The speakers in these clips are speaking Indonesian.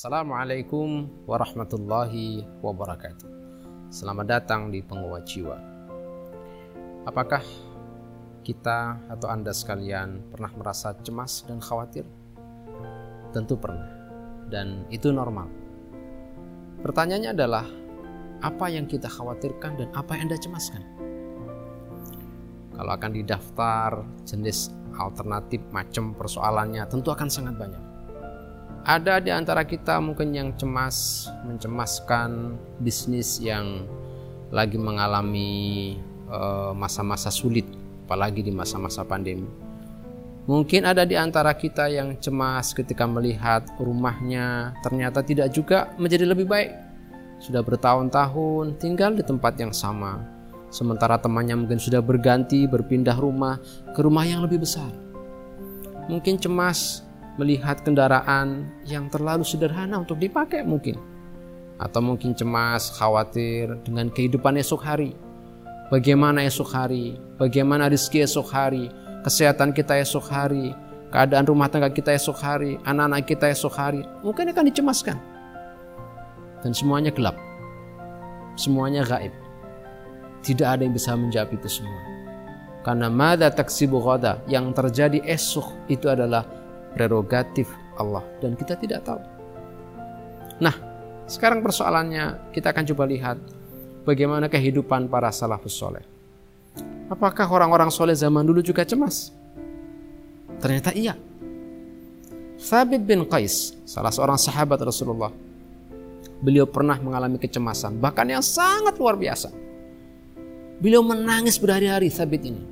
Assalamualaikum warahmatullahi wabarakatuh. Selamat datang di Penguat Jiwa. Apakah kita atau Anda sekalian pernah merasa cemas dan khawatir? Tentu pernah. Dan itu normal. Pertanyaannya adalah apa yang kita khawatirkan dan apa yang Anda cemaskan? Kalau akan didaftar jenis alternatif macam persoalannya tentu akan sangat banyak ada di antara kita mungkin yang cemas, mencemaskan bisnis yang lagi mengalami eh, masa-masa uh, sulit, apalagi di masa-masa pandemi. Mungkin ada di antara kita yang cemas ketika melihat rumahnya ternyata tidak juga menjadi lebih baik. Sudah bertahun-tahun tinggal di tempat yang sama. Sementara temannya mungkin sudah berganti, berpindah rumah ke rumah yang lebih besar. Mungkin cemas melihat kendaraan yang terlalu sederhana untuk dipakai mungkin. Atau mungkin cemas, khawatir dengan kehidupan esok hari. Bagaimana esok hari, bagaimana rezeki esok hari, kesehatan kita esok hari, keadaan rumah tangga kita esok hari, anak-anak kita esok hari, mungkin akan dicemaskan. Dan semuanya gelap. Semuanya gaib. Tidak ada yang bisa menjawab itu semua. Karena mada taksibu ghada yang terjadi esok itu adalah prerogatif Allah dan kita tidak tahu. Nah, sekarang persoalannya kita akan coba lihat bagaimana kehidupan para salafus soleh. Apakah orang-orang soleh zaman dulu juga cemas? Ternyata iya. Thabit bin Qais, salah seorang sahabat Rasulullah, beliau pernah mengalami kecemasan, bahkan yang sangat luar biasa. Beliau menangis berhari-hari Thabit ini.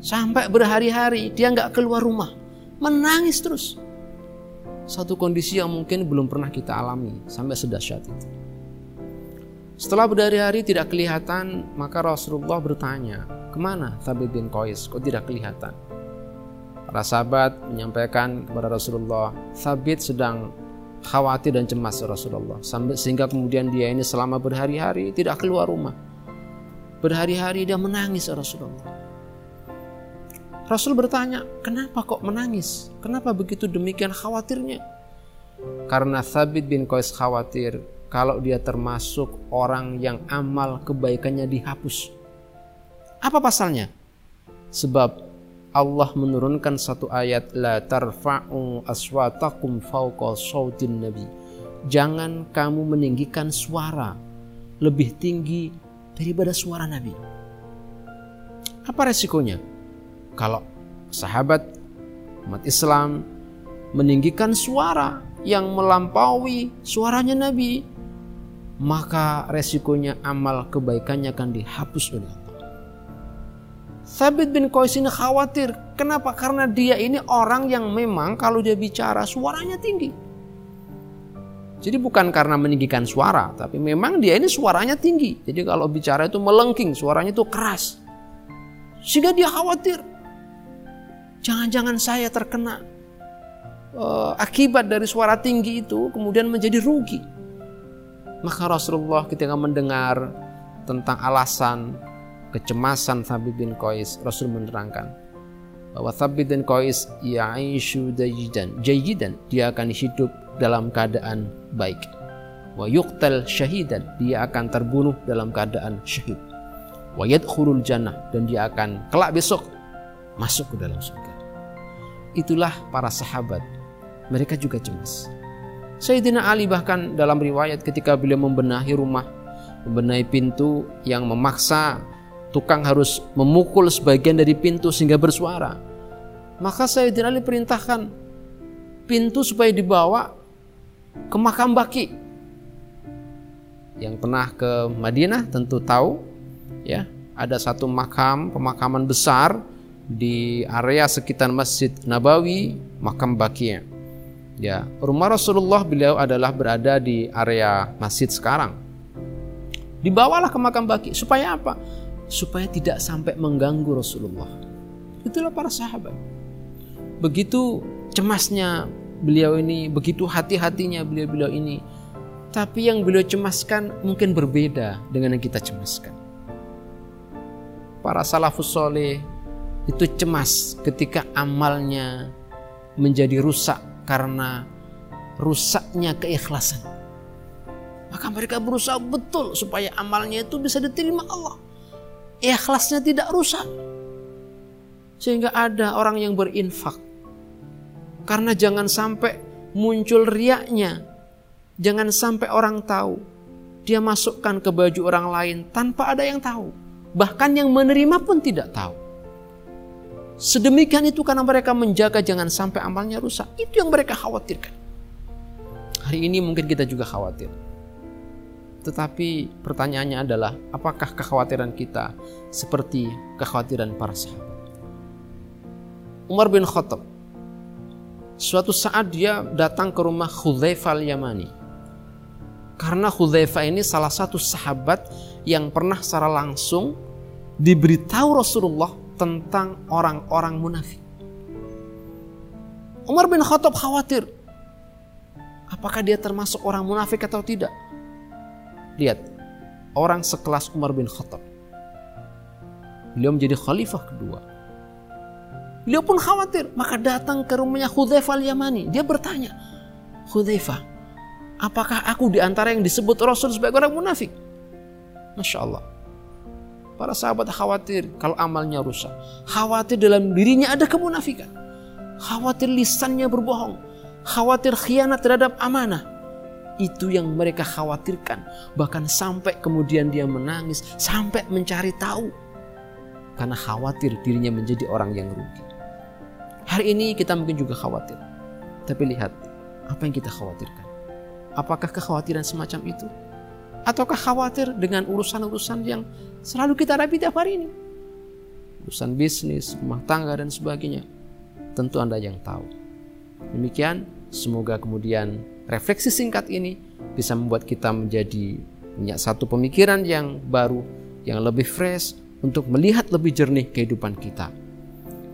Sampai berhari-hari dia nggak keluar rumah menangis terus. Satu kondisi yang mungkin belum pernah kita alami sampai sedahsyat itu. Setelah berhari-hari tidak kelihatan, maka Rasulullah bertanya, ke mana Thabit bin Qais? Kok tidak kelihatan? Para sahabat menyampaikan kepada Rasulullah, Thabit sedang khawatir dan cemas Rasulullah. Sampai sehingga kemudian dia ini selama berhari-hari tidak keluar rumah. Berhari-hari dia menangis Rasulullah. Rasul bertanya, kenapa kok menangis? Kenapa begitu demikian khawatirnya? Karena Thabit bin Qais khawatir kalau dia termasuk orang yang amal kebaikannya dihapus. Apa pasalnya? Sebab Allah menurunkan satu ayat la tarfa'u aswatakum fawqa sautin nabi. Jangan kamu meninggikan suara lebih tinggi daripada suara nabi. Apa resikonya? Kalau sahabat umat Islam meninggikan suara yang melampaui suaranya Nabi, maka resikonya amal kebaikannya akan dihapus oleh Allah. Thabit bin Qais ini khawatir. Kenapa? Karena dia ini orang yang memang kalau dia bicara suaranya tinggi. Jadi bukan karena meninggikan suara, tapi memang dia ini suaranya tinggi. Jadi kalau bicara itu melengking, suaranya itu keras. Sehingga dia khawatir. Jangan-jangan saya terkena uh, akibat dari suara tinggi itu kemudian menjadi rugi. Maka Rasulullah ketika mendengar tentang alasan kecemasan Thabit bin Qais, Rasul menerangkan bahwa Thabit bin Qais ya'ishu dajidan, jayidan, dia akan hidup dalam keadaan baik. Wa yuqtal syahidan, dia akan terbunuh dalam keadaan syahid. Wa yadkhulul jannah dan dia akan kelak besok masuk ke dalam surga. Itulah para sahabat. Mereka juga cemas. Sayyidina Ali bahkan dalam riwayat ketika beliau membenahi rumah, membenahi pintu yang memaksa tukang harus memukul sebagian dari pintu sehingga bersuara. Maka Sayyidina Ali perintahkan pintu supaya dibawa ke makam Baki. Yang pernah ke Madinah tentu tahu ya, ada satu makam pemakaman besar di area sekitar Masjid Nabawi, makam Bakia. Ya, rumah Rasulullah beliau adalah berada di area masjid sekarang. Dibawalah ke makam Baki supaya apa? Supaya tidak sampai mengganggu Rasulullah. Itulah para sahabat. Begitu cemasnya beliau ini, begitu hati-hatinya beliau-beliau ini. Tapi yang beliau cemaskan mungkin berbeda dengan yang kita cemaskan. Para salafus soleh itu cemas ketika amalnya menjadi rusak karena rusaknya keikhlasan. Maka mereka berusaha betul supaya amalnya itu bisa diterima Allah. Ikhlasnya tidak rusak. Sehingga ada orang yang berinfak. Karena jangan sampai muncul riaknya. Jangan sampai orang tahu. Dia masukkan ke baju orang lain tanpa ada yang tahu. Bahkan yang menerima pun tidak tahu. Sedemikian itu karena mereka menjaga jangan sampai amalnya rusak. Itu yang mereka khawatirkan. Hari ini mungkin kita juga khawatir. Tetapi pertanyaannya adalah apakah kekhawatiran kita seperti kekhawatiran para sahabat? Umar bin Khattab suatu saat dia datang ke rumah Hudzaifah al-Yamani. Karena Hudzaifah ini salah satu sahabat yang pernah secara langsung diberitahu Rasulullah tentang orang-orang munafik. Umar bin Khattab khawatir. Apakah dia termasuk orang munafik atau tidak? Lihat, orang sekelas Umar bin Khattab. Beliau menjadi khalifah kedua. Beliau pun khawatir, maka datang ke rumahnya Hudzaifah al-Yamani. Dia bertanya, Hudzaifah, apakah aku di antara yang disebut Rasul sebagai orang munafik? Masya Allah. Para sahabat khawatir kalau amalnya rusak. Khawatir dalam dirinya ada kemunafikan. Khawatir lisannya berbohong. Khawatir khianat terhadap amanah. Itu yang mereka khawatirkan. Bahkan sampai kemudian dia menangis. Sampai mencari tahu. Karena khawatir dirinya menjadi orang yang rugi. Hari ini kita mungkin juga khawatir. Tapi lihat apa yang kita khawatirkan. Apakah kekhawatiran semacam itu? Ataukah khawatir dengan urusan-urusan yang selalu kita hadapi tiap hari ini? Urusan bisnis, rumah tangga, dan sebagainya. Tentu Anda yang tahu. Demikian, semoga kemudian refleksi singkat ini bisa membuat kita menjadi punya satu pemikiran yang baru, yang lebih fresh untuk melihat lebih jernih kehidupan kita.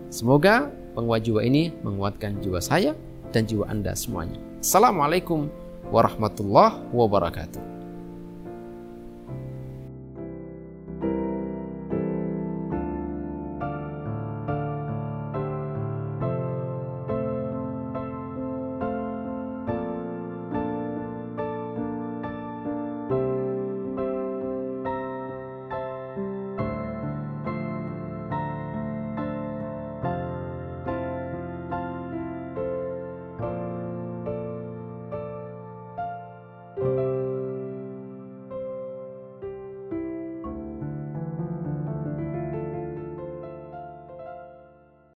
Semoga penguat jiwa ini menguatkan jiwa saya dan jiwa Anda semuanya. Assalamualaikum warahmatullahi wabarakatuh.